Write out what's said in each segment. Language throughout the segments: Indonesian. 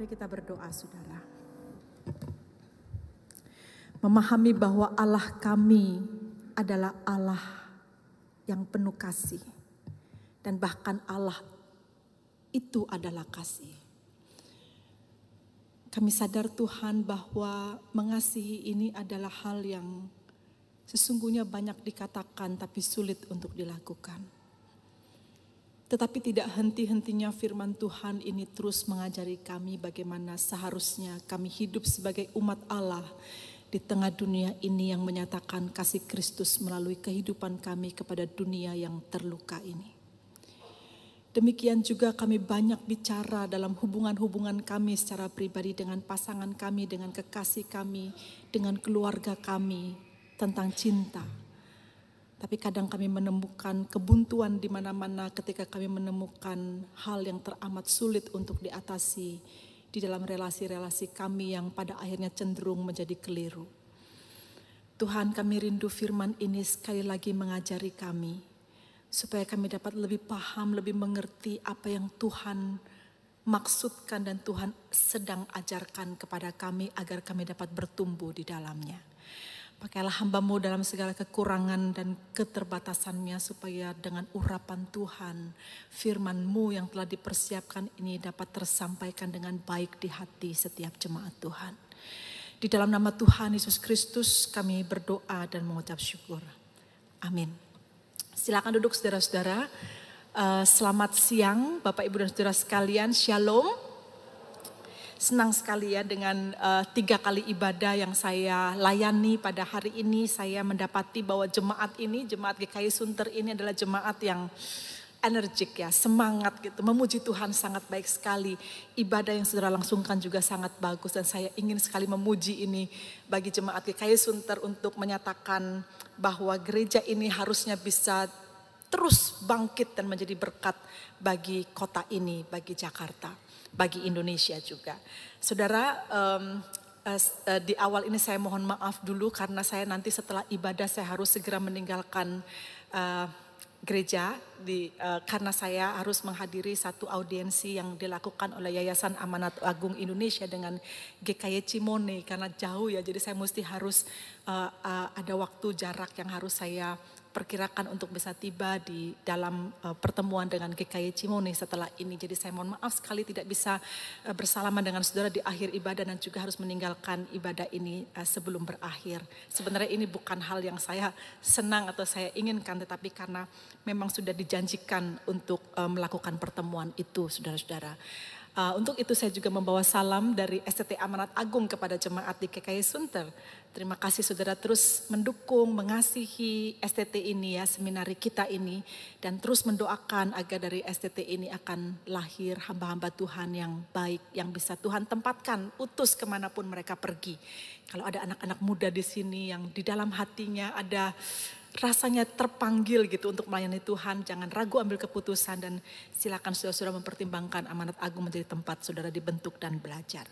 Mari kita berdoa saudara. Memahami bahwa Allah kami adalah Allah yang penuh kasih. Dan bahkan Allah itu adalah kasih. Kami sadar Tuhan bahwa mengasihi ini adalah hal yang sesungguhnya banyak dikatakan tapi sulit untuk dilakukan. Tetapi tidak henti-hentinya firman Tuhan ini terus mengajari kami bagaimana seharusnya kami hidup sebagai umat Allah di tengah dunia ini yang menyatakan kasih Kristus melalui kehidupan kami kepada dunia yang terluka ini. Demikian juga kami banyak bicara dalam hubungan-hubungan kami secara pribadi dengan pasangan kami, dengan kekasih kami, dengan keluarga kami tentang cinta tapi kadang kami menemukan kebuntuan di mana-mana ketika kami menemukan hal yang teramat sulit untuk diatasi di dalam relasi-relasi kami yang pada akhirnya cenderung menjadi keliru. Tuhan kami rindu firman ini sekali lagi mengajari kami supaya kami dapat lebih paham, lebih mengerti apa yang Tuhan maksudkan dan Tuhan sedang ajarkan kepada kami agar kami dapat bertumbuh di dalamnya. Pakailah hambamu dalam segala kekurangan dan keterbatasannya supaya dengan urapan Tuhan, firmanmu yang telah dipersiapkan ini dapat tersampaikan dengan baik di hati setiap jemaat Tuhan. Di dalam nama Tuhan Yesus Kristus kami berdoa dan mengucap syukur. Amin. Silakan duduk saudara-saudara. Eh, selamat siang Bapak Ibu dan Saudara sekalian. Shalom. Senang sekali ya dengan uh, tiga kali ibadah yang saya layani pada hari ini. Saya mendapati bahwa jemaat ini, jemaat GKI Sunter ini adalah jemaat yang energik ya, semangat gitu. Memuji Tuhan sangat baik sekali. Ibadah yang saudara langsungkan juga sangat bagus. Dan saya ingin sekali memuji ini bagi jemaat GKI Sunter untuk menyatakan bahwa gereja ini harusnya bisa terus bangkit dan menjadi berkat bagi kota ini, bagi Jakarta bagi Indonesia juga. Saudara, um, di awal ini saya mohon maaf dulu karena saya nanti setelah ibadah saya harus segera meninggalkan uh, gereja di uh, karena saya harus menghadiri satu audiensi yang dilakukan oleh Yayasan Amanat Agung Indonesia dengan GKY Cimone karena jauh ya jadi saya mesti harus uh, uh, ada waktu jarak yang harus saya perkirakan untuk bisa tiba di dalam uh, pertemuan dengan GKI Cimone setelah ini. Jadi saya mohon maaf sekali tidak bisa uh, bersalaman dengan saudara di akhir ibadah dan juga harus meninggalkan ibadah ini uh, sebelum berakhir. Sebenarnya ini bukan hal yang saya senang atau saya inginkan tetapi karena memang sudah dijanjikan untuk uh, melakukan pertemuan itu saudara-saudara. Uh, untuk itu saya juga membawa salam dari STT Amanat Agung kepada jemaat di KKI Sunter. Terima kasih saudara terus mendukung, mengasihi STT ini ya, seminari kita ini. Dan terus mendoakan agar dari STT ini akan lahir hamba-hamba Tuhan yang baik, yang bisa Tuhan tempatkan, utus ke mana pun mereka pergi. Kalau ada anak-anak muda di sini yang di dalam hatinya ada rasanya terpanggil gitu untuk melayani Tuhan, jangan ragu ambil keputusan dan silakan saudara-saudara mempertimbangkan amanat agung menjadi tempat saudara dibentuk dan belajar.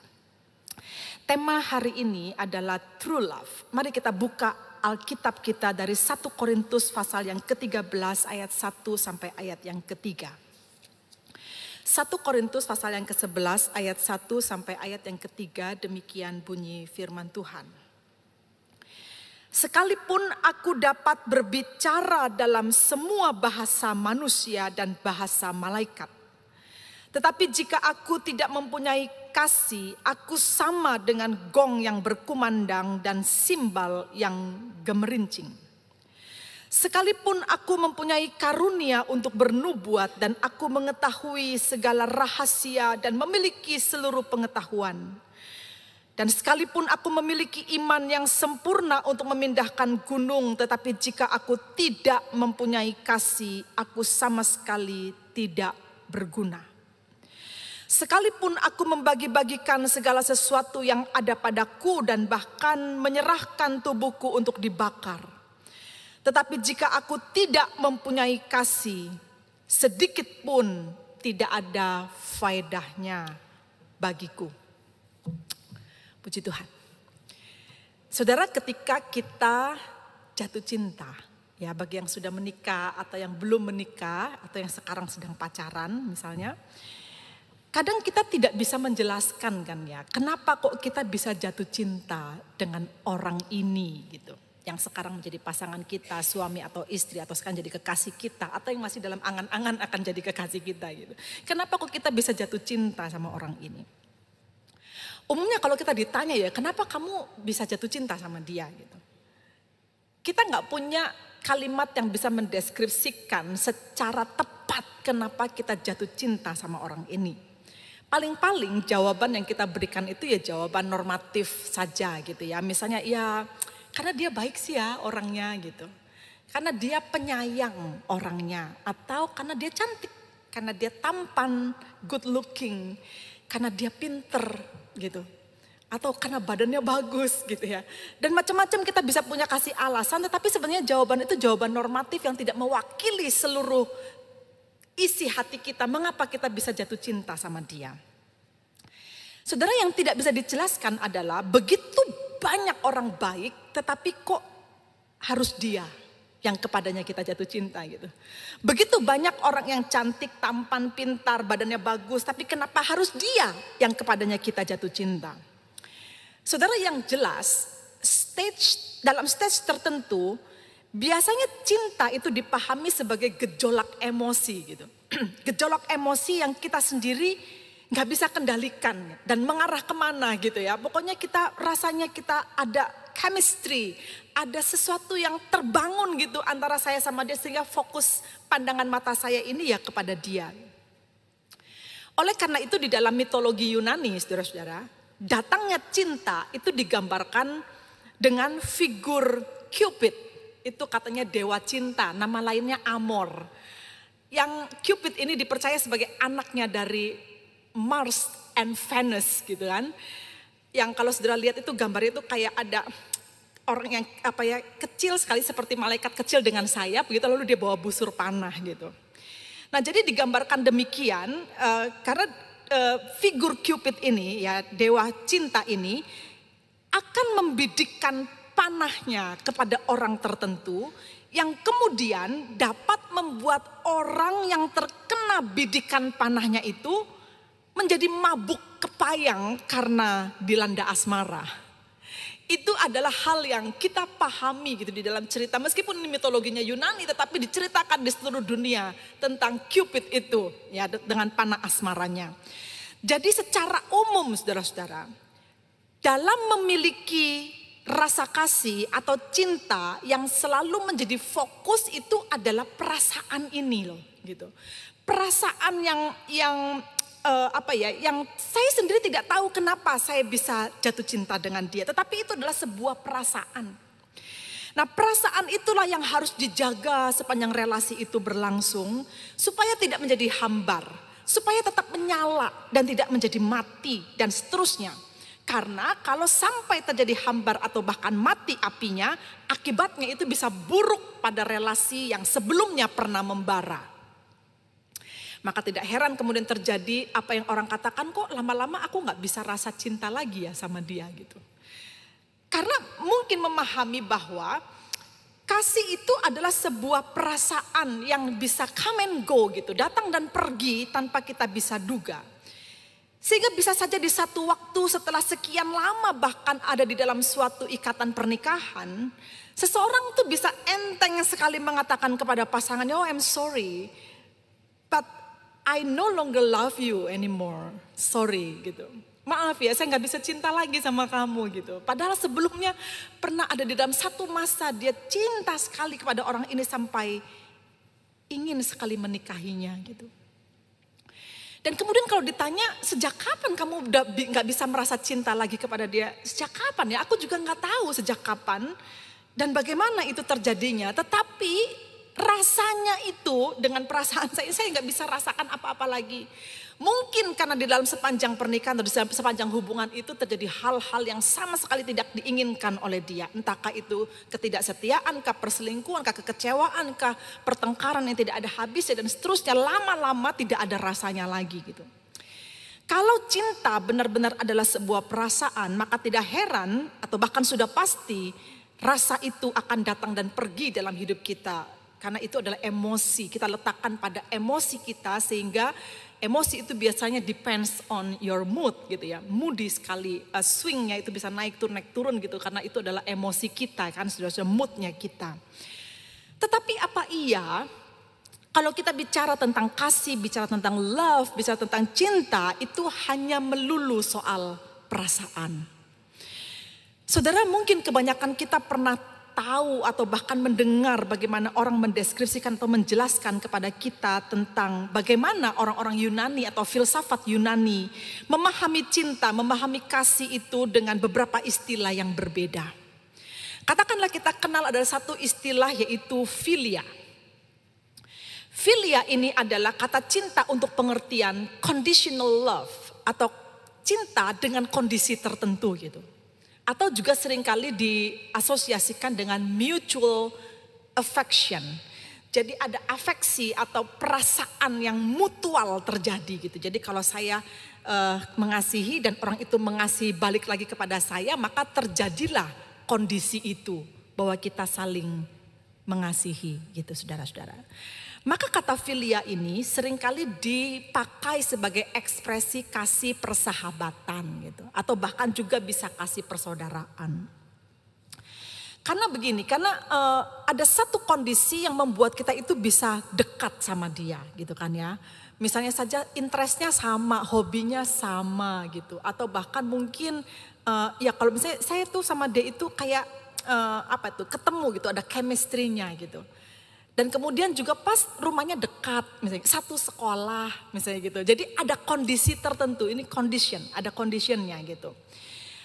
Tema hari ini adalah true love. Mari kita buka Alkitab kita dari 1 Korintus pasal yang ke-13 ayat 1 sampai ayat yang ketiga. 1 Korintus pasal yang ke-11 ayat 1 sampai ayat yang ketiga demikian bunyi firman Tuhan. Sekalipun aku dapat berbicara dalam semua bahasa manusia dan bahasa malaikat. Tetapi jika aku tidak mempunyai kasih, aku sama dengan gong yang berkumandang dan simbal yang gemerincing. Sekalipun aku mempunyai karunia untuk bernubuat dan aku mengetahui segala rahasia dan memiliki seluruh pengetahuan, dan sekalipun aku memiliki iman yang sempurna untuk memindahkan gunung, tetapi jika aku tidak mempunyai kasih, aku sama sekali tidak berguna. Sekalipun aku membagi-bagikan segala sesuatu yang ada padaku dan bahkan menyerahkan tubuhku untuk dibakar. Tetapi jika aku tidak mempunyai kasih, sedikit pun tidak ada faedahnya bagiku. Puji Tuhan. Saudara ketika kita jatuh cinta, ya bagi yang sudah menikah atau yang belum menikah atau yang sekarang sedang pacaran misalnya, Kadang kita tidak bisa menjelaskan kan ya, kenapa kok kita bisa jatuh cinta dengan orang ini gitu. Yang sekarang menjadi pasangan kita, suami atau istri atau sekarang jadi kekasih kita atau yang masih dalam angan-angan akan jadi kekasih kita gitu. Kenapa kok kita bisa jatuh cinta sama orang ini? Umumnya kalau kita ditanya ya, kenapa kamu bisa jatuh cinta sama dia gitu. Kita nggak punya kalimat yang bisa mendeskripsikan secara tepat kenapa kita jatuh cinta sama orang ini. Paling-paling jawaban yang kita berikan itu ya jawaban normatif saja gitu ya. Misalnya ya karena dia baik sih ya orangnya gitu. Karena dia penyayang orangnya. Atau karena dia cantik. Karena dia tampan, good looking. Karena dia pinter gitu. Atau karena badannya bagus gitu ya. Dan macam-macam kita bisa punya kasih alasan. Tetapi sebenarnya jawaban itu jawaban normatif yang tidak mewakili seluruh isi hati kita, mengapa kita bisa jatuh cinta sama dia. Saudara yang tidak bisa dijelaskan adalah begitu banyak orang baik tetapi kok harus dia yang kepadanya kita jatuh cinta gitu. Begitu banyak orang yang cantik, tampan, pintar, badannya bagus, tapi kenapa harus dia yang kepadanya kita jatuh cinta? Saudara yang jelas, stage dalam stage tertentu Biasanya cinta itu dipahami sebagai gejolak emosi gitu. gejolak emosi yang kita sendiri nggak bisa kendalikan dan mengarah ke mana gitu ya. Pokoknya kita rasanya kita ada chemistry, ada sesuatu yang terbangun gitu antara saya sama dia sehingga fokus pandangan mata saya ini ya kepada dia. Oleh karena itu di dalam mitologi Yunani saudara-saudara, datangnya cinta itu digambarkan dengan figur Cupid itu katanya dewa cinta, nama lainnya Amor. Yang Cupid ini dipercaya sebagai anaknya dari Mars and Venus gitu kan. Yang kalau saudara lihat itu gambarnya itu kayak ada orang yang apa ya kecil sekali seperti malaikat kecil dengan sayap begitu lalu dia bawa busur panah gitu. Nah jadi digambarkan demikian uh, karena uh, figur Cupid ini ya dewa cinta ini akan membidikkan panahnya kepada orang tertentu yang kemudian dapat membuat orang yang terkena bidikan panahnya itu menjadi mabuk kepayang karena dilanda asmara. Itu adalah hal yang kita pahami gitu di dalam cerita. Meskipun ini mitologinya Yunani tetapi diceritakan di seluruh dunia tentang Cupid itu ya dengan panah asmaranya. Jadi secara umum saudara-saudara dalam memiliki rasa kasih atau cinta yang selalu menjadi fokus itu adalah perasaan ini loh gitu. Perasaan yang yang uh, apa ya, yang saya sendiri tidak tahu kenapa saya bisa jatuh cinta dengan dia, tetapi itu adalah sebuah perasaan. Nah, perasaan itulah yang harus dijaga sepanjang relasi itu berlangsung supaya tidak menjadi hambar, supaya tetap menyala dan tidak menjadi mati dan seterusnya. Karena kalau sampai terjadi hambar atau bahkan mati apinya, akibatnya itu bisa buruk pada relasi yang sebelumnya pernah membara. Maka tidak heran kemudian terjadi apa yang orang katakan kok lama-lama aku nggak bisa rasa cinta lagi ya sama dia gitu. Karena mungkin memahami bahwa kasih itu adalah sebuah perasaan yang bisa come and go gitu, datang dan pergi tanpa kita bisa duga. Sehingga bisa saja di satu waktu setelah sekian lama bahkan ada di dalam suatu ikatan pernikahan. Seseorang tuh bisa enteng sekali mengatakan kepada pasangannya, oh I'm sorry. I no longer love you anymore. Sorry gitu. Maaf ya saya nggak bisa cinta lagi sama kamu gitu. Padahal sebelumnya pernah ada di dalam satu masa dia cinta sekali kepada orang ini sampai ingin sekali menikahinya gitu. Dan kemudian kalau ditanya sejak kapan kamu nggak bisa merasa cinta lagi kepada dia? Sejak kapan ya? Aku juga nggak tahu sejak kapan dan bagaimana itu terjadinya. Tetapi rasanya itu dengan perasaan saya, saya nggak bisa rasakan apa-apa lagi. Mungkin karena di dalam sepanjang pernikahan atau di sepanjang hubungan itu terjadi hal-hal yang sama sekali tidak diinginkan oleh dia. Entahkah itu ketidaksetiaan, kah perselingkuhan, kah kekecewaan, kah pertengkaran yang tidak ada habisnya dan seterusnya. Lama-lama tidak ada rasanya lagi gitu. Kalau cinta benar-benar adalah sebuah perasaan, maka tidak heran atau bahkan sudah pasti rasa itu akan datang dan pergi dalam hidup kita. Karena itu adalah emosi, kita letakkan pada emosi kita sehingga Emosi itu biasanya depends on your mood gitu ya. Moody sekali, uh, swingnya itu bisa naik turun naik turun gitu karena itu adalah emosi kita kan sudah sudah moodnya kita. Tetapi apa iya kalau kita bicara tentang kasih, bicara tentang love, bicara tentang cinta itu hanya melulu soal perasaan. Saudara mungkin kebanyakan kita pernah tahu atau bahkan mendengar bagaimana orang mendeskripsikan atau menjelaskan kepada kita tentang bagaimana orang-orang Yunani atau filsafat Yunani memahami cinta, memahami kasih itu dengan beberapa istilah yang berbeda. Katakanlah kita kenal ada satu istilah yaitu filia. Filia ini adalah kata cinta untuk pengertian conditional love atau cinta dengan kondisi tertentu gitu. Atau juga sering kali diasosiasikan dengan mutual affection. Jadi ada afeksi atau perasaan yang mutual terjadi gitu. Jadi kalau saya uh, mengasihi dan orang itu mengasihi balik lagi kepada saya, maka terjadilah kondisi itu bahwa kita saling mengasihi gitu saudara-saudara. Maka kata filia ini sering kali dipakai sebagai ekspresi kasih persahabatan gitu. Atau bahkan juga bisa kasih persaudaraan. Karena begini, karena uh, ada satu kondisi yang membuat kita itu bisa dekat sama dia gitu kan ya. Misalnya saja interestnya sama, hobinya sama gitu. Atau bahkan mungkin uh, ya kalau misalnya saya tuh sama dia itu kayak uh, apa tuh ketemu gitu, ada chemistry-nya gitu. Dan kemudian juga pas rumahnya dekat, misalnya satu sekolah, misalnya gitu. Jadi ada kondisi tertentu, ini condition, ada conditionnya gitu.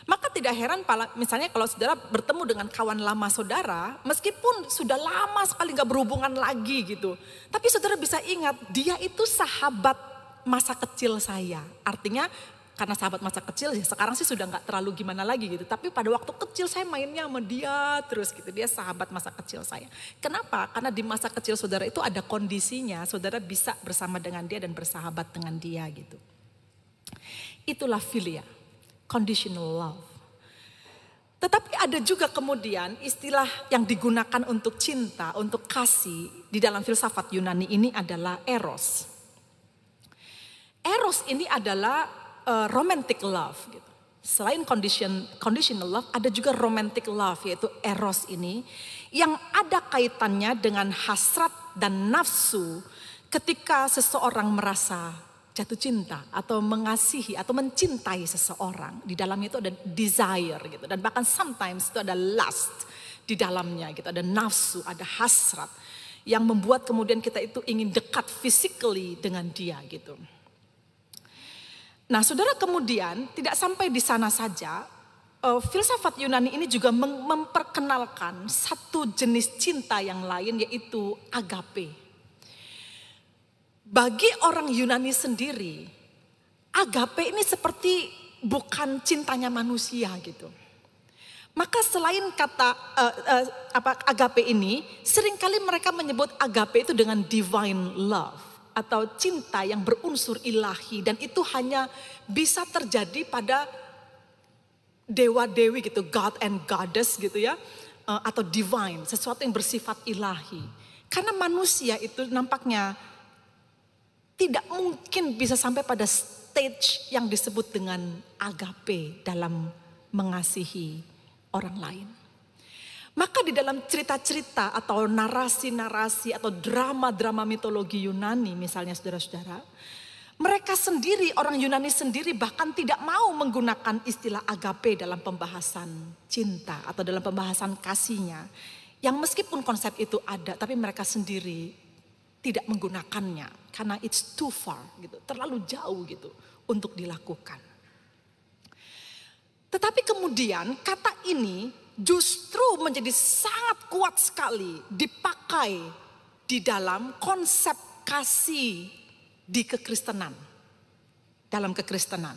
Maka tidak heran misalnya kalau saudara bertemu dengan kawan lama saudara, meskipun sudah lama sekali nggak berhubungan lagi gitu. Tapi saudara bisa ingat, dia itu sahabat masa kecil saya. Artinya karena sahabat masa kecil ya sekarang sih sudah nggak terlalu gimana lagi gitu. Tapi pada waktu kecil saya mainnya sama dia terus gitu. Dia sahabat masa kecil saya. Kenapa? Karena di masa kecil saudara itu ada kondisinya. Saudara bisa bersama dengan dia dan bersahabat dengan dia gitu. Itulah filia. Conditional love. Tetapi ada juga kemudian istilah yang digunakan untuk cinta, untuk kasih di dalam filsafat Yunani ini adalah eros. Eros ini adalah uh, romantic love gitu. Selain condition conditional love, ada juga romantic love yaitu eros ini yang ada kaitannya dengan hasrat dan nafsu ketika seseorang merasa jatuh cinta atau mengasihi atau mencintai seseorang. Di dalamnya itu ada desire gitu dan bahkan sometimes itu ada lust di dalamnya gitu, ada nafsu, ada hasrat yang membuat kemudian kita itu ingin dekat physically dengan dia gitu. Nah, saudara kemudian tidak sampai di sana saja, uh, filsafat Yunani ini juga memperkenalkan satu jenis cinta yang lain yaitu agape. Bagi orang Yunani sendiri, agape ini seperti bukan cintanya manusia gitu. Maka selain kata uh, uh, apa agape ini, sering kali mereka menyebut agape itu dengan divine love atau cinta yang berunsur ilahi dan itu hanya bisa terjadi pada dewa-dewi gitu, God and Goddess gitu ya, eh, atau divine, sesuatu yang bersifat ilahi. Karena manusia itu nampaknya tidak mungkin bisa sampai pada stage yang disebut dengan agape dalam mengasihi orang lain. Maka di dalam cerita-cerita atau narasi-narasi atau drama-drama mitologi Yunani misalnya saudara-saudara. Mereka sendiri, orang Yunani sendiri bahkan tidak mau menggunakan istilah agape dalam pembahasan cinta atau dalam pembahasan kasihnya. Yang meskipun konsep itu ada tapi mereka sendiri tidak menggunakannya. Karena it's too far gitu, terlalu jauh gitu untuk dilakukan. Tetapi kemudian kata ini justru menjadi sangat kuat sekali dipakai di dalam konsep kasih di kekristenan. Dalam kekristenan.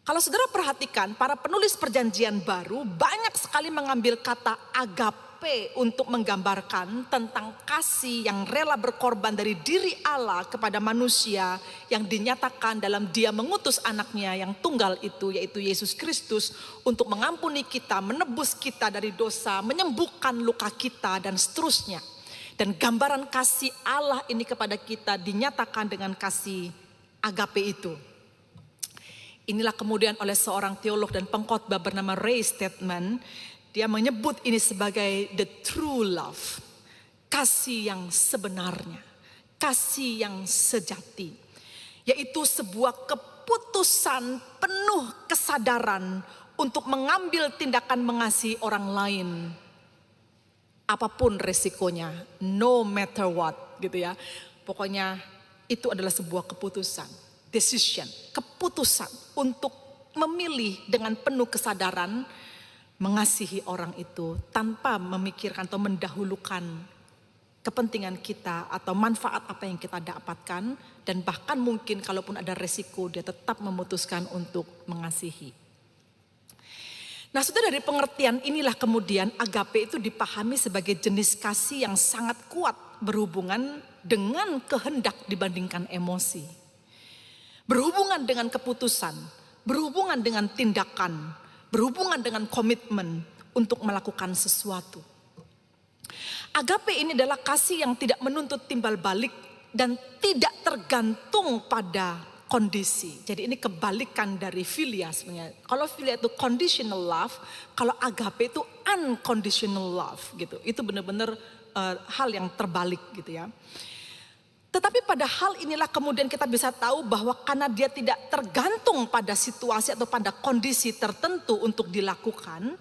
Kalau saudara perhatikan, para penulis perjanjian baru banyak sekali mengambil kata agap agape untuk menggambarkan tentang kasih yang rela berkorban dari diri Allah kepada manusia yang dinyatakan dalam dia mengutus anaknya yang tunggal itu yaitu Yesus Kristus untuk mengampuni kita, menebus kita dari dosa, menyembuhkan luka kita dan seterusnya. Dan gambaran kasih Allah ini kepada kita dinyatakan dengan kasih agape itu. Inilah kemudian oleh seorang teolog dan pengkhotbah bernama Ray Statement, dia menyebut ini sebagai the true love. Kasih yang sebenarnya, kasih yang sejati. Yaitu sebuah keputusan penuh kesadaran untuk mengambil tindakan mengasihi orang lain. Apa pun resikonya, no matter what gitu ya. Pokoknya itu adalah sebuah keputusan decision, keputusan untuk memilih dengan penuh kesadaran mengasihi orang itu tanpa memikirkan atau mendahulukan kepentingan kita atau manfaat apa yang kita dapatkan dan bahkan mungkin kalaupun ada resiko dia tetap memutuskan untuk mengasihi. Nah, sudah dari pengertian inilah kemudian agape itu dipahami sebagai jenis kasih yang sangat kuat berhubungan dengan kehendak dibandingkan emosi berhubungan dengan keputusan, berhubungan dengan tindakan, berhubungan dengan komitmen untuk melakukan sesuatu. Agape ini adalah kasih yang tidak menuntut timbal balik dan tidak tergantung pada kondisi. Jadi ini kebalikan dari filia sebenarnya. Kalau filia itu conditional love, kalau agape itu unconditional love gitu. Itu benar-benar uh, hal yang terbalik gitu ya. Tetapi pada hal inilah kemudian kita bisa tahu bahwa karena dia tidak tergantung pada situasi atau pada kondisi tertentu untuk dilakukan,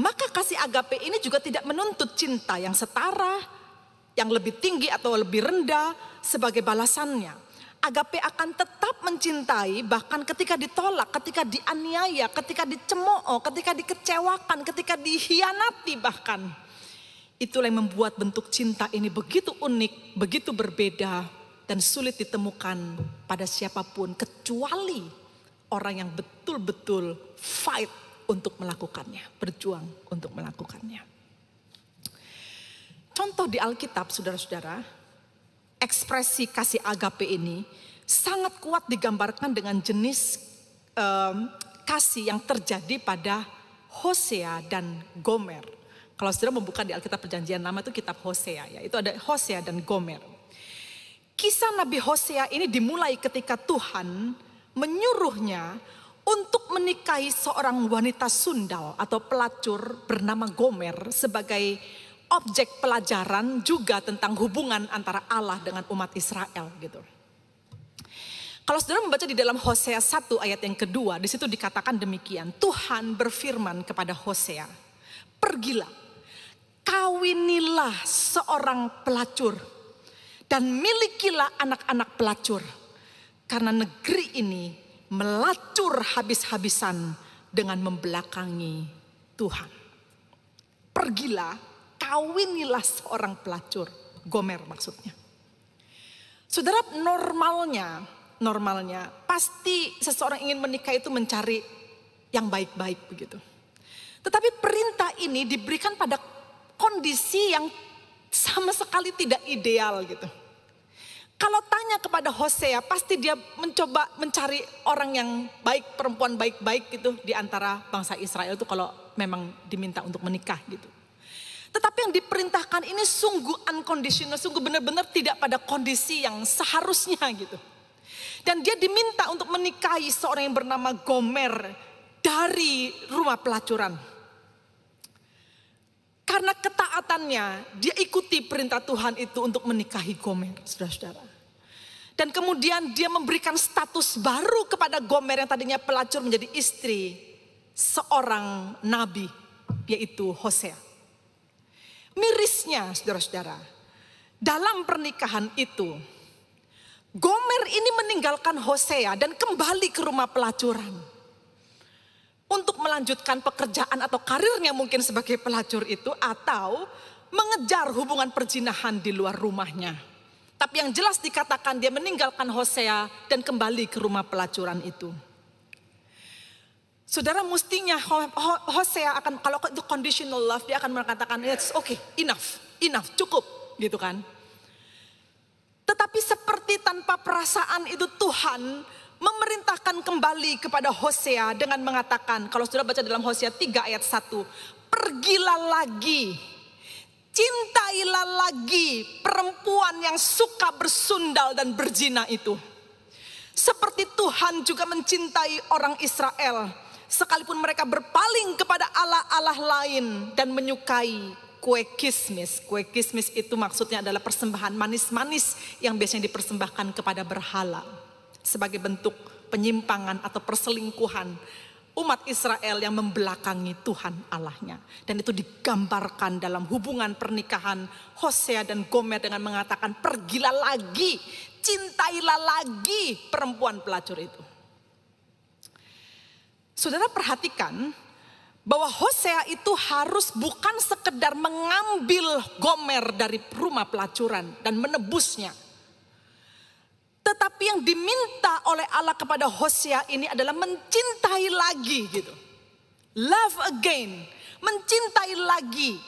maka kasih agape ini juga tidak menuntut cinta yang setara, yang lebih tinggi atau lebih rendah sebagai balasannya. Agape akan tetap mencintai bahkan ketika ditolak, ketika dianiaya, ketika dicemooh, ketika dikecewakan, ketika dihianati bahkan. Itulah yang membuat bentuk cinta ini begitu unik, begitu berbeda, dan sulit ditemukan pada siapa pun kecuali orang yang betul-betul fight untuk melakukannya, berjuang untuk melakukannya. Contoh di Alkitab, saudara-saudara, ekspresi kasih agape ini sangat kuat digambarkan dengan jenis um, kasih yang terjadi pada Hosea dan Gomer. Kalau saudara membuka di Alkitab Perjanjian Lama itu kitab Hosea ya. Itu ada Hosea dan Gomer. Kisah Nabi Hosea ini dimulai ketika Tuhan menyuruhnya untuk menikahi seorang wanita sundal atau pelacur bernama Gomer sebagai objek pelajaran juga tentang hubungan antara Allah dengan umat Israel gitu. Kalau saudara membaca di dalam Hosea 1 ayat yang kedua, di situ dikatakan demikian. Tuhan berfirman kepada Hosea, pergilah kawinilah seorang pelacur dan milikilah anak-anak pelacur. Karena negeri ini melacur habis-habisan dengan membelakangi Tuhan. Pergilah, kawinilah seorang pelacur. Gomer maksudnya. Saudara normalnya, normalnya pasti seseorang ingin menikah itu mencari yang baik-baik begitu. Tetapi perintah ini diberikan pada kondisi yang sama sekali tidak ideal gitu. Kalau tanya kepada Hosea, pasti dia mencoba mencari orang yang baik, perempuan baik-baik gitu di antara bangsa Israel itu kalau memang diminta untuk menikah gitu. Tetapi yang diperintahkan ini sungguh unconditional, sungguh benar-benar tidak pada kondisi yang seharusnya gitu. Dan dia diminta untuk menikahi seorang yang bernama Gomer dari rumah pelacuran. Karena ketaatannya, dia ikuti perintah Tuhan itu untuk menikahi Gomer, saudara-saudara. Dan kemudian dia memberikan status baru kepada Gomer yang tadinya pelacur menjadi istri seorang nabi, yaitu Hosea. Mirisnya, saudara-saudara, dalam pernikahan itu, Gomer ini meninggalkan Hosea dan kembali ke rumah pelacuran untuk melanjutkan pekerjaan atau karirnya mungkin sebagai pelacur itu atau mengejar hubungan perjinahan di luar rumahnya. Tapi yang jelas dikatakan dia meninggalkan Hosea dan kembali ke rumah pelacuran itu. Saudara mestinya Hosea akan kalau itu conditional love dia akan mengatakan it's okay, enough, enough, cukup gitu kan. Tetapi seperti tanpa perasaan itu Tuhan memerintahkan kembali kepada Hosea dengan mengatakan, kalau sudah baca dalam Hosea 3 ayat 1, pergilah lagi, cintailah lagi perempuan yang suka bersundal dan berzina itu. Seperti Tuhan juga mencintai orang Israel, sekalipun mereka berpaling kepada Allah-Allah lain dan menyukai kue kismis. Kue kismis itu maksudnya adalah persembahan manis-manis yang biasanya dipersembahkan kepada berhala sebagai bentuk penyimpangan atau perselingkuhan umat Israel yang membelakangi Tuhan Allahnya. Dan itu digambarkan dalam hubungan pernikahan Hosea dan Gomer dengan mengatakan pergilah lagi, cintailah lagi perempuan pelacur itu. Saudara perhatikan bahwa Hosea itu harus bukan sekedar mengambil Gomer dari rumah pelacuran dan menebusnya tetapi yang diminta oleh Allah kepada Hosea ini adalah mencintai lagi gitu. Love again, mencintai lagi.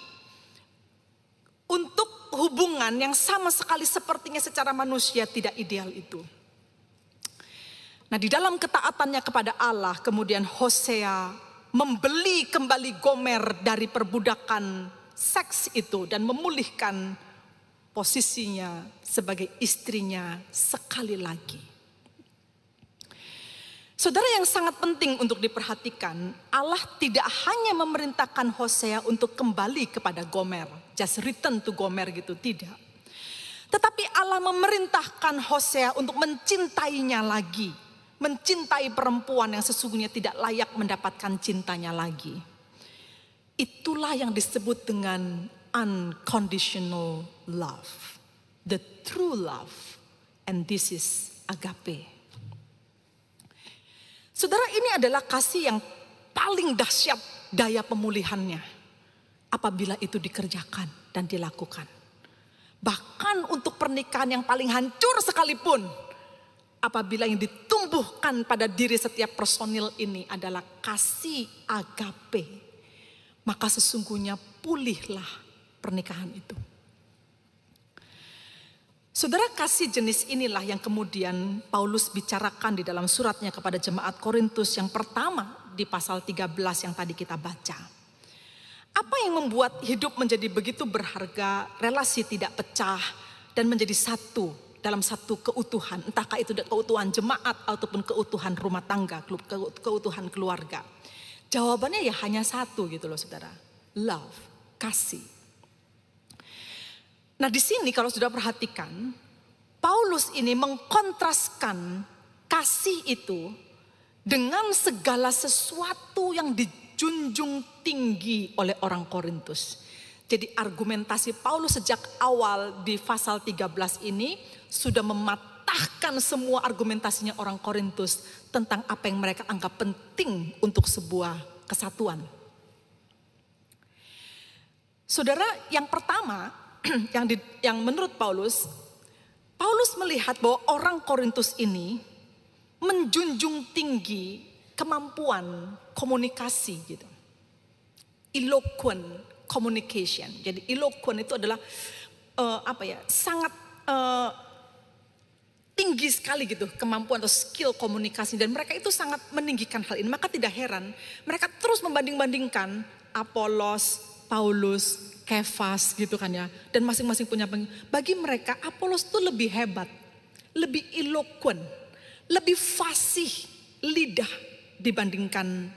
Untuk hubungan yang sama sekali sepertinya secara manusia tidak ideal itu. Nah di dalam ketaatannya kepada Allah kemudian Hosea membeli kembali Gomer dari perbudakan seks itu dan memulihkan posisinya sebagai istrinya sekali lagi. Saudara yang sangat penting untuk diperhatikan, Allah tidak hanya memerintahkan Hosea untuk kembali kepada Gomer, just return to Gomer gitu, tidak. Tetapi Allah memerintahkan Hosea untuk mencintainya lagi, mencintai perempuan yang sesungguhnya tidak layak mendapatkan cintanya lagi. Itulah yang disebut dengan unconditional love. The true love. And this is agape. Saudara ini adalah kasih yang paling dahsyat daya pemulihannya. Apabila itu dikerjakan dan dilakukan. Bahkan untuk pernikahan yang paling hancur sekalipun. Apabila yang ditumbuhkan pada diri setiap personil ini adalah kasih agape. Maka sesungguhnya pulihlah pernikahan itu. Saudara kasih jenis inilah yang kemudian Paulus bicarakan di dalam suratnya kepada jemaat Korintus yang pertama di pasal 13 yang tadi kita baca. Apa yang membuat hidup menjadi begitu berharga, relasi tidak pecah dan menjadi satu dalam satu keutuhan, entahkah itu keutuhan jemaat ataupun keutuhan rumah tangga, keutuhan keluarga. Jawabannya ya hanya satu gitu loh saudara, love, kasih. Nah di sini kalau sudah perhatikan, Paulus ini mengkontraskan kasih itu dengan segala sesuatu yang dijunjung tinggi oleh orang Korintus. Jadi argumentasi Paulus sejak awal di pasal 13 ini sudah mematahkan semua argumentasinya orang Korintus tentang apa yang mereka anggap penting untuk sebuah kesatuan. Saudara, yang pertama yang di, yang menurut Paulus, Paulus melihat bahwa orang Korintus ini menjunjung tinggi kemampuan komunikasi gitu. Eloquent communication. Jadi eloquent itu adalah uh, apa ya? sangat uh, tinggi sekali gitu kemampuan atau skill komunikasi dan mereka itu sangat meninggikan hal ini. Maka tidak heran mereka terus membanding-bandingkan Apolos, Paulus, Kefas gitu kan ya. Dan masing-masing punya bagi mereka Apolos itu lebih hebat, lebih eloquent, lebih fasih lidah dibandingkan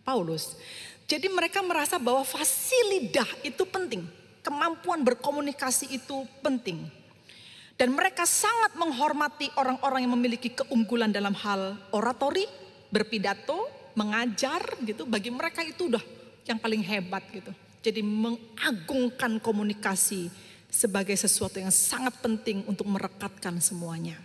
Paulus. Jadi mereka merasa bahwa fasih lidah itu penting. Kemampuan berkomunikasi itu penting. Dan mereka sangat menghormati orang-orang yang memiliki keunggulan dalam hal oratori, berpidato, mengajar gitu. Bagi mereka itu udah yang paling hebat gitu. Jadi mengagungkan komunikasi sebagai sesuatu yang sangat penting untuk merekatkan semuanya.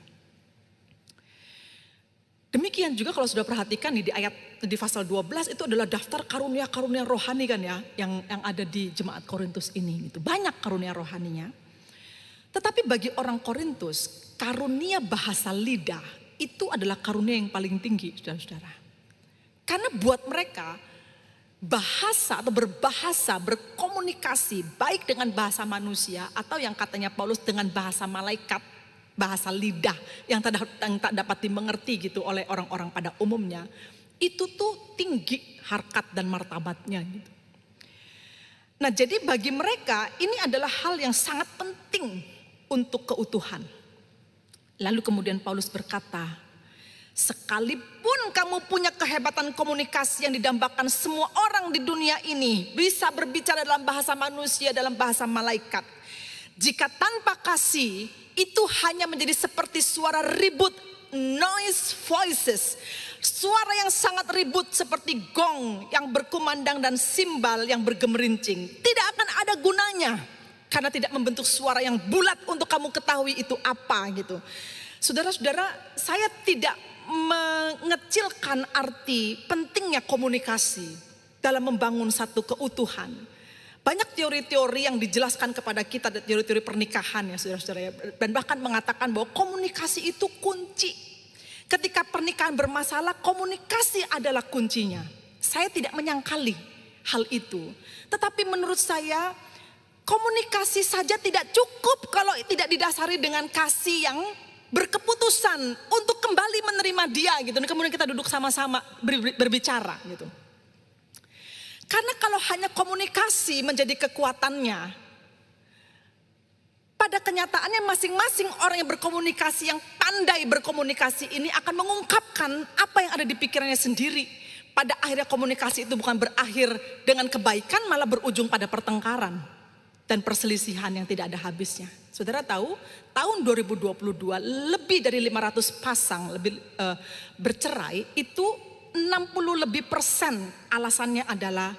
Demikian juga kalau sudah perhatikan di ayat di pasal 12 itu adalah daftar karunia-karunia rohani kan ya yang yang ada di jemaat Korintus ini itu banyak karunia rohaninya. Tetapi bagi orang Korintus karunia bahasa lidah itu adalah karunia yang paling tinggi Saudara-saudara. Karena buat mereka bahasa atau berbahasa, berkomunikasi baik dengan bahasa manusia atau yang katanya Paulus dengan bahasa malaikat, bahasa lidah yang tak, dapat dimengerti gitu oleh orang-orang pada umumnya. Itu tuh tinggi harkat dan martabatnya gitu. Nah jadi bagi mereka ini adalah hal yang sangat penting untuk keutuhan. Lalu kemudian Paulus berkata, Sekalipun kamu punya kehebatan komunikasi yang didambakan semua orang di dunia ini bisa berbicara dalam bahasa manusia, dalam bahasa malaikat. Jika tanpa kasih itu hanya menjadi seperti suara ribut, noise voices. Suara yang sangat ribut seperti gong yang berkumandang dan simbal yang bergemerincing. Tidak akan ada gunanya karena tidak membentuk suara yang bulat untuk kamu ketahui itu apa gitu. Saudara-saudara, saya tidak mengecilkan arti pentingnya komunikasi dalam membangun satu keutuhan. Banyak teori-teori yang dijelaskan kepada kita, teori-teori pernikahan ya saudara-saudara ya. Dan bahkan mengatakan bahwa komunikasi itu kunci. Ketika pernikahan bermasalah, komunikasi adalah kuncinya. Saya tidak menyangkali hal itu. Tetapi menurut saya, komunikasi saja tidak cukup kalau tidak didasari dengan kasih yang berkeputusan untuk kembali menerima dia gitu. Dan kemudian kita duduk sama-sama berbicara gitu. Karena kalau hanya komunikasi menjadi kekuatannya, pada kenyataannya masing-masing orang yang berkomunikasi, yang pandai berkomunikasi ini akan mengungkapkan apa yang ada di pikirannya sendiri. Pada akhirnya komunikasi itu bukan berakhir dengan kebaikan, malah berujung pada pertengkaran dan perselisihan yang tidak ada habisnya. Saudara tahu, tahun 2022 lebih dari 500 pasang lebih uh, bercerai itu 60 lebih persen alasannya adalah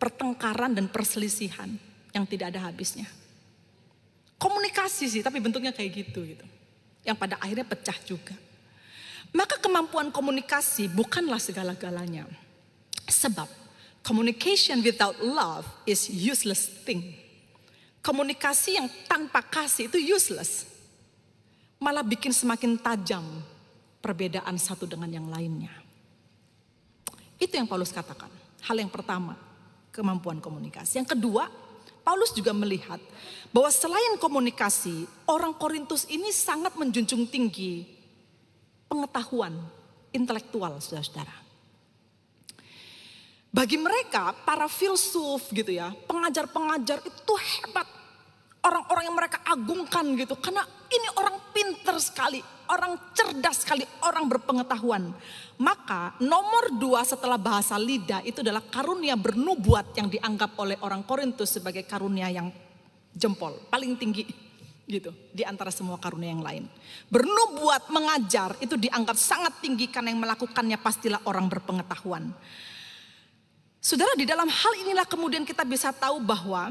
pertengkaran dan perselisihan yang tidak ada habisnya. Komunikasi sih, tapi bentuknya kayak gitu gitu. Yang pada akhirnya pecah juga. Maka kemampuan komunikasi bukanlah segala-galanya. Sebab communication without love is useless thing. Komunikasi yang tanpa kasih itu useless. Malah bikin semakin tajam perbedaan satu dengan yang lainnya. Itu yang Paulus katakan. Hal yang pertama, kemampuan komunikasi. Yang kedua, Paulus juga melihat bahwa selain komunikasi, orang Korintus ini sangat menjunjung tinggi pengetahuan intelektual, saudara-saudara. Bagi mereka, para filsuf gitu ya, pengajar-pengajar itu hebat. Orang-orang yang mereka agungkan gitu. Karena ini orang pinter sekali, orang cerdas sekali, orang berpengetahuan. Maka nomor dua setelah bahasa lidah itu adalah karunia bernubuat yang dianggap oleh orang Korintus sebagai karunia yang jempol, paling tinggi gitu di antara semua karunia yang lain. Bernubuat mengajar itu dianggap sangat tinggi karena yang melakukannya pastilah orang berpengetahuan. Saudara di dalam hal inilah kemudian kita bisa tahu bahwa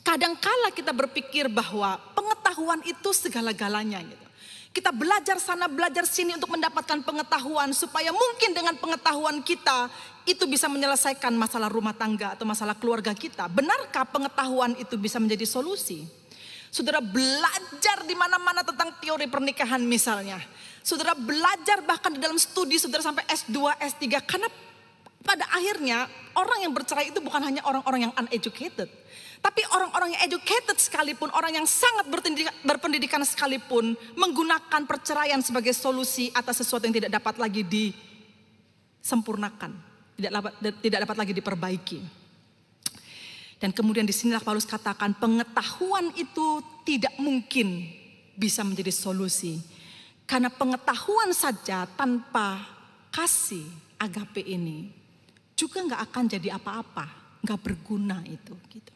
kadangkala kita berpikir bahwa pengetahuan itu segala-galanya gitu. Kita belajar sana belajar sini untuk mendapatkan pengetahuan supaya mungkin dengan pengetahuan kita itu bisa menyelesaikan masalah rumah tangga atau masalah keluarga kita. Benarkah pengetahuan itu bisa menjadi solusi? Saudara belajar di mana-mana tentang teori pernikahan misalnya. Saudara belajar bahkan di dalam studi saudara sampai S2, S3 karena pada akhirnya orang yang bercerai itu bukan hanya orang-orang yang uneducated. Tapi orang-orang yang educated sekalipun, orang yang sangat berpendidikan sekalipun menggunakan perceraian sebagai solusi atas sesuatu yang tidak dapat lagi disempurnakan, tidak dapat, tidak dapat lagi diperbaiki. Dan kemudian di sinilah Paulus katakan pengetahuan itu tidak mungkin bisa menjadi solusi. Karena pengetahuan saja tanpa kasih agape ini juga nggak akan jadi apa-apa, nggak berguna itu. Gitu.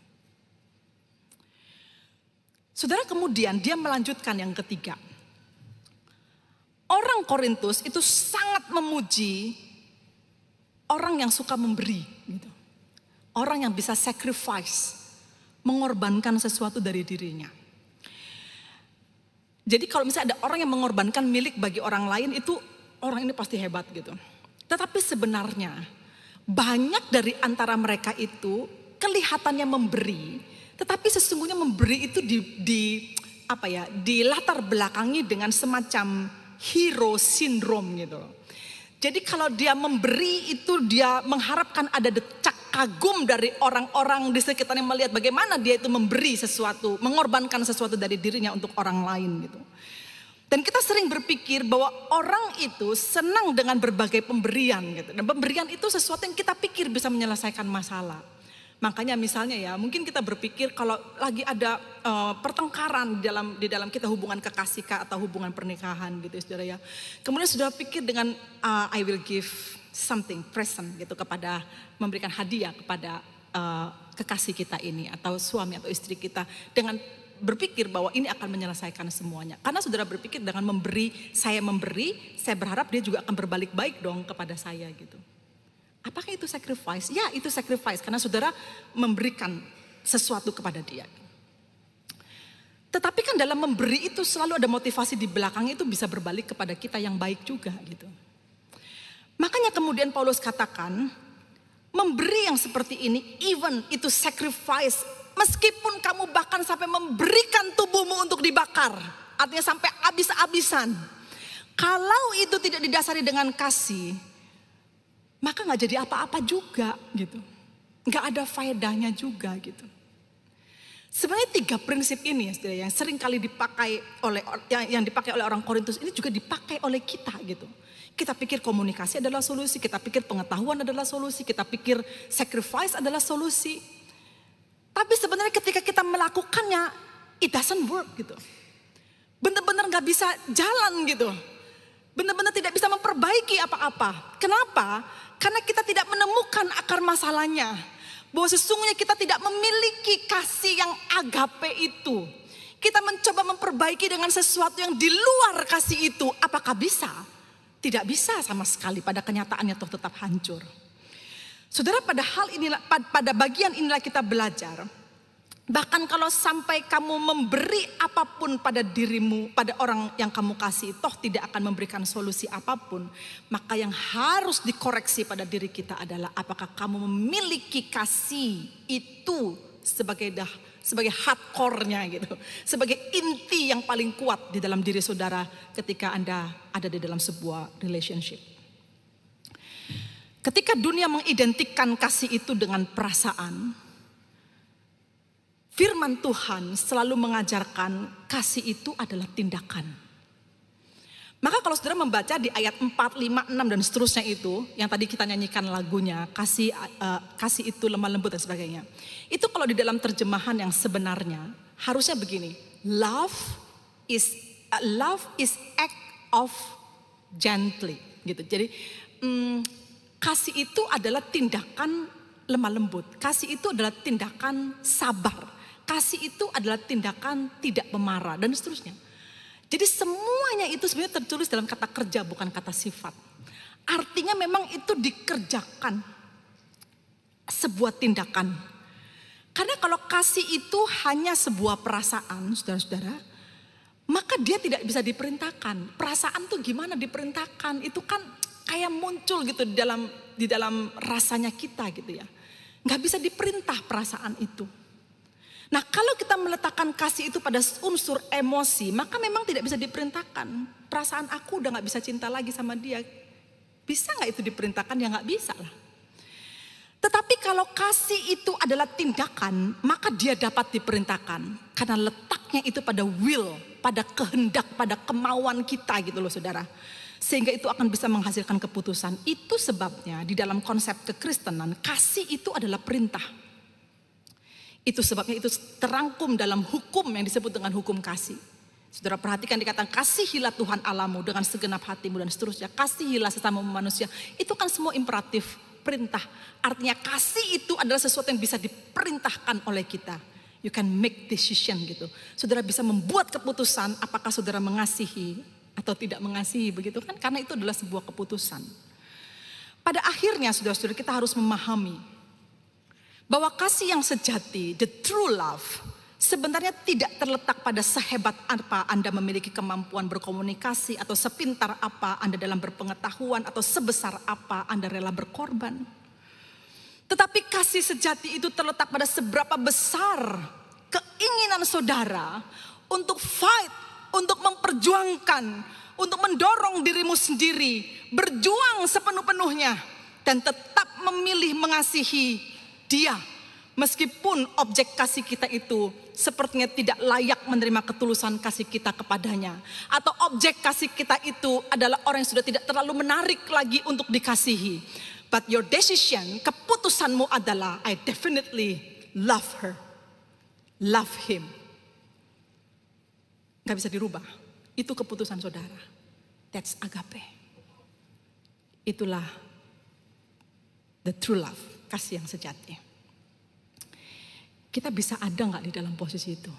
Saudara kemudian dia melanjutkan yang ketiga. Orang Korintus itu sangat memuji orang yang suka memberi. Gitu. Orang yang bisa sacrifice, mengorbankan sesuatu dari dirinya. Jadi kalau misalnya ada orang yang mengorbankan milik bagi orang lain itu orang ini pasti hebat gitu. Tetapi sebenarnya banyak dari antara mereka itu kelihatannya memberi, tetapi sesungguhnya memberi itu di, di apa ya, di latar belakangi dengan semacam hero syndrome gitu. Jadi kalau dia memberi itu dia mengharapkan ada decak kagum dari orang-orang di sekitarnya melihat bagaimana dia itu memberi sesuatu, mengorbankan sesuatu dari dirinya untuk orang lain gitu. Dan kita sering berpikir bahwa orang itu senang dengan berbagai pemberian gitu. Dan pemberian itu sesuatu yang kita pikir bisa menyelesaikan masalah. Makanya misalnya ya, mungkin kita berpikir kalau lagi ada uh, pertengkaran di dalam di dalam kita hubungan kekasih atau hubungan pernikahan gitu saudara ya. Kemudian sudah pikir dengan uh, I will give something present gitu kepada memberikan hadiah kepada uh, kekasih kita ini atau suami atau istri kita dengan berpikir bahwa ini akan menyelesaikan semuanya. Karena saudara berpikir dengan memberi, saya memberi, saya berharap dia juga akan berbalik baik dong kepada saya gitu. Apakah itu sacrifice? Ya itu sacrifice karena saudara memberikan sesuatu kepada dia. Tetapi kan dalam memberi itu selalu ada motivasi di belakang itu bisa berbalik kepada kita yang baik juga gitu. Makanya kemudian Paulus katakan, memberi yang seperti ini, even itu sacrifice, meskipun kamu bahkan sampai memberikan tubuhmu untuk dibakar, artinya sampai habis-habisan. Kalau itu tidak didasari dengan kasih, maka nggak jadi apa-apa juga gitu. Nggak ada faedahnya juga gitu. Sebenarnya tiga prinsip ini ya, yang sering kali dipakai oleh yang, yang dipakai oleh orang Korintus ini juga dipakai oleh kita gitu. Kita pikir komunikasi adalah solusi, kita pikir pengetahuan adalah solusi, kita pikir sacrifice adalah solusi. Tapi sebenarnya ketika kita melakukannya, it doesn't work gitu. Benar-benar nggak bisa jalan gitu. Benar-benar tidak bisa memperbaiki apa-apa. Kenapa? Karena kita tidak menemukan akar masalahnya. Bahwa sesungguhnya kita tidak memiliki kasih yang agape itu. Kita mencoba memperbaiki dengan sesuatu yang di luar kasih itu. Apakah bisa? Tidak bisa sama sekali pada kenyataannya toh tetap hancur. Saudara pada hal inilah, pada bagian inilah kita belajar Bahkan kalau sampai kamu memberi apa pun pada dirimu, pada orang yang kamu kasih, toh tidak akan memberikan solusi apa pun. Maka yang harus dikoreksi pada diri kita adalah apakah kamu memiliki kasih itu sebagai dah sebagai hardcore-nya gitu. Sebagai inti yang paling kuat di dalam diri saudara ketika Anda ada di dalam sebuah relationship. Ketika dunia mengidentikan kasih itu dengan perasaan, firman Tuhan selalu mengajarkan kasih itu adalah tindakan. Maka kalau saudara membaca di ayat 4, 5, 6 dan seterusnya itu, yang tadi kita nyanyikan lagunya, kasih uh, kasih itu lemah lembut dan sebagainya. Itu kalau di dalam terjemahan yang sebenarnya harusnya begini, love is uh, love is act of gently gitu. Jadi um, kasih itu adalah tindakan lemah lembut. Kasih itu adalah tindakan sabar. Kasih itu adalah tindakan tidak pemarah dan seterusnya. Jadi semuanya itu sebenarnya tertulis dalam kata kerja bukan kata sifat. Artinya memang itu dikerjakan sebuah tindakan. Karena kalau kasih itu hanya sebuah perasaan, saudara-saudara, maka dia tidak bisa diperintahkan. Perasaan tuh gimana diperintahkan? Itu kan kayak muncul gitu di dalam di dalam rasanya kita gitu ya. Nggak bisa diperintah perasaan itu. Nah kalau kita meletakkan kasih itu pada unsur emosi, maka memang tidak bisa diperintahkan. Perasaan aku udah gak bisa cinta lagi sama dia. Bisa gak itu diperintahkan? Ya gak bisa lah. Tetapi kalau kasih itu adalah tindakan, maka dia dapat diperintahkan. Karena letaknya itu pada will, pada kehendak, pada kemauan kita gitu loh saudara. Sehingga itu akan bisa menghasilkan keputusan. Itu sebabnya di dalam konsep kekristenan, kasih itu adalah perintah. Itu sebabnya itu terangkum dalam hukum yang disebut dengan hukum kasih. Saudara perhatikan dikatakan kasihilah Tuhan alamu dengan segenap hatimu dan seterusnya. Kasihilah sesama manusia. Itu kan semua imperatif, perintah. Artinya kasih itu adalah sesuatu yang bisa diperintahkan oleh kita. You can make decision gitu. Saudara bisa membuat keputusan apakah saudara mengasihi atau tidak mengasihi begitu kan. Karena itu adalah sebuah keputusan. Pada akhirnya saudara-saudara kita harus memahami bahwa kasih yang sejati, the true love, sebenarnya tidak terletak pada sehebat apa Anda memiliki kemampuan berkomunikasi atau sepintar apa Anda dalam berpengetahuan atau sebesar apa Anda rela berkorban. Tetapi kasih sejati itu terletak pada seberapa besar keinginan saudara untuk fight, untuk memperjuangkan, untuk mendorong dirimu sendiri, berjuang sepenuh-penuhnya dan tetap memilih mengasihi dia meskipun objek kasih kita itu sepertinya tidak layak menerima ketulusan kasih kita kepadanya. Atau objek kasih kita itu adalah orang yang sudah tidak terlalu menarik lagi untuk dikasihi. But your decision, keputusanmu adalah I definitely love her. Love him. Gak bisa dirubah. Itu keputusan saudara. That's agape. Itulah the true love. Kasih yang sejati. Kita bisa ada nggak di dalam posisi itu?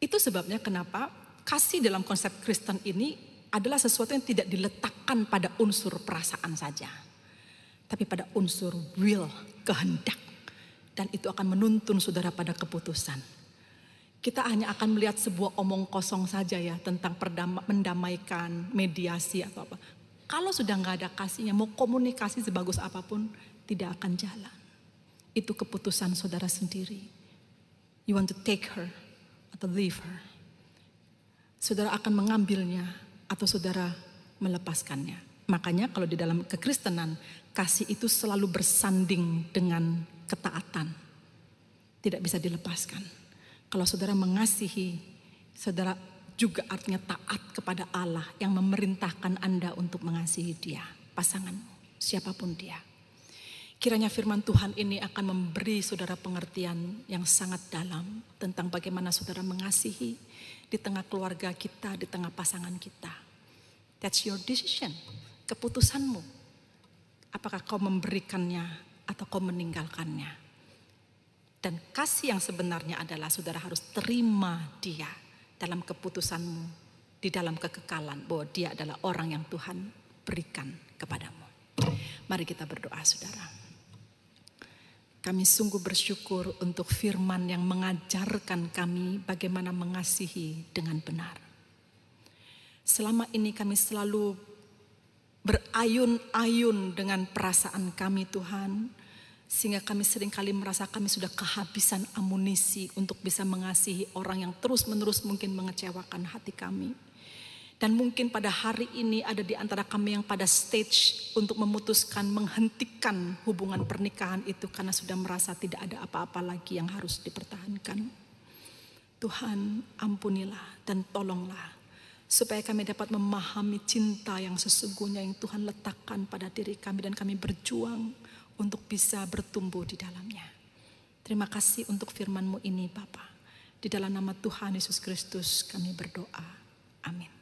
Itu sebabnya kenapa kasih dalam konsep Kristen ini adalah sesuatu yang tidak diletakkan pada unsur perasaan saja tapi pada unsur will, kehendak. Dan itu akan menuntun saudara pada keputusan. Kita hanya akan melihat sebuah omong kosong saja ya tentang mendamaikan, mediasi atau apa. Kalau sudah nggak ada kasihnya, mau komunikasi sebagus apa pun, tidak akan jalan. Itu keputusan saudara sendiri. You want to take her atau leave her. Saudara akan mengambilnya atau saudara melepaskannya. Makanya kalau di dalam kekristenan, kasih itu selalu bersanding dengan ketaatan. Tidak bisa dilepaskan. Kalau saudara mengasihi, saudara juga artinya taat kepada Allah yang memerintahkan Anda untuk mengasihi dia, pasanganmu, siapa pun dia. Kiranya firman Tuhan ini akan memberi saudara pengertian yang sangat dalam tentang bagaimana saudara mengasihi di tengah keluarga kita, di tengah pasangan kita. That's your decision keputusanmu. Apakah kau memberikannya atau kau meninggalkannya? Dan kasih yang sebenarnya adalah saudara harus terima dia dalam keputusanmu, di dalam kekekalan bahwa dia adalah orang yang Tuhan berikan kepadamu. Mari kita berdoa saudara. Kami sungguh bersyukur untuk firman yang mengajarkan kami bagaimana mengasihi dengan benar. Selama ini kami selalu berayun-ayun dengan perasaan kami Tuhan. Sehingga kami sering kali merasa kami sudah kehabisan amunisi untuk bisa mengasihi orang yang terus-menerus mungkin mengecewakan hati kami. Dan mungkin pada hari ini ada di antara kami yang pada stage untuk memutuskan menghentikan hubungan pernikahan itu karena sudah merasa tidak ada apa-apa lagi yang harus dipertahankan. Tuhan ampunilah dan tolonglah supaya kami dapat memahami cinta yang sesungguhnya yang Tuhan letakkan pada diri kami dan kami berjuang untuk bisa bertumbuh di dalamnya. Terima kasih untuk firman-Mu ini Bapa. Di dalam nama Tuhan Yesus Kristus kami berdoa. Amin.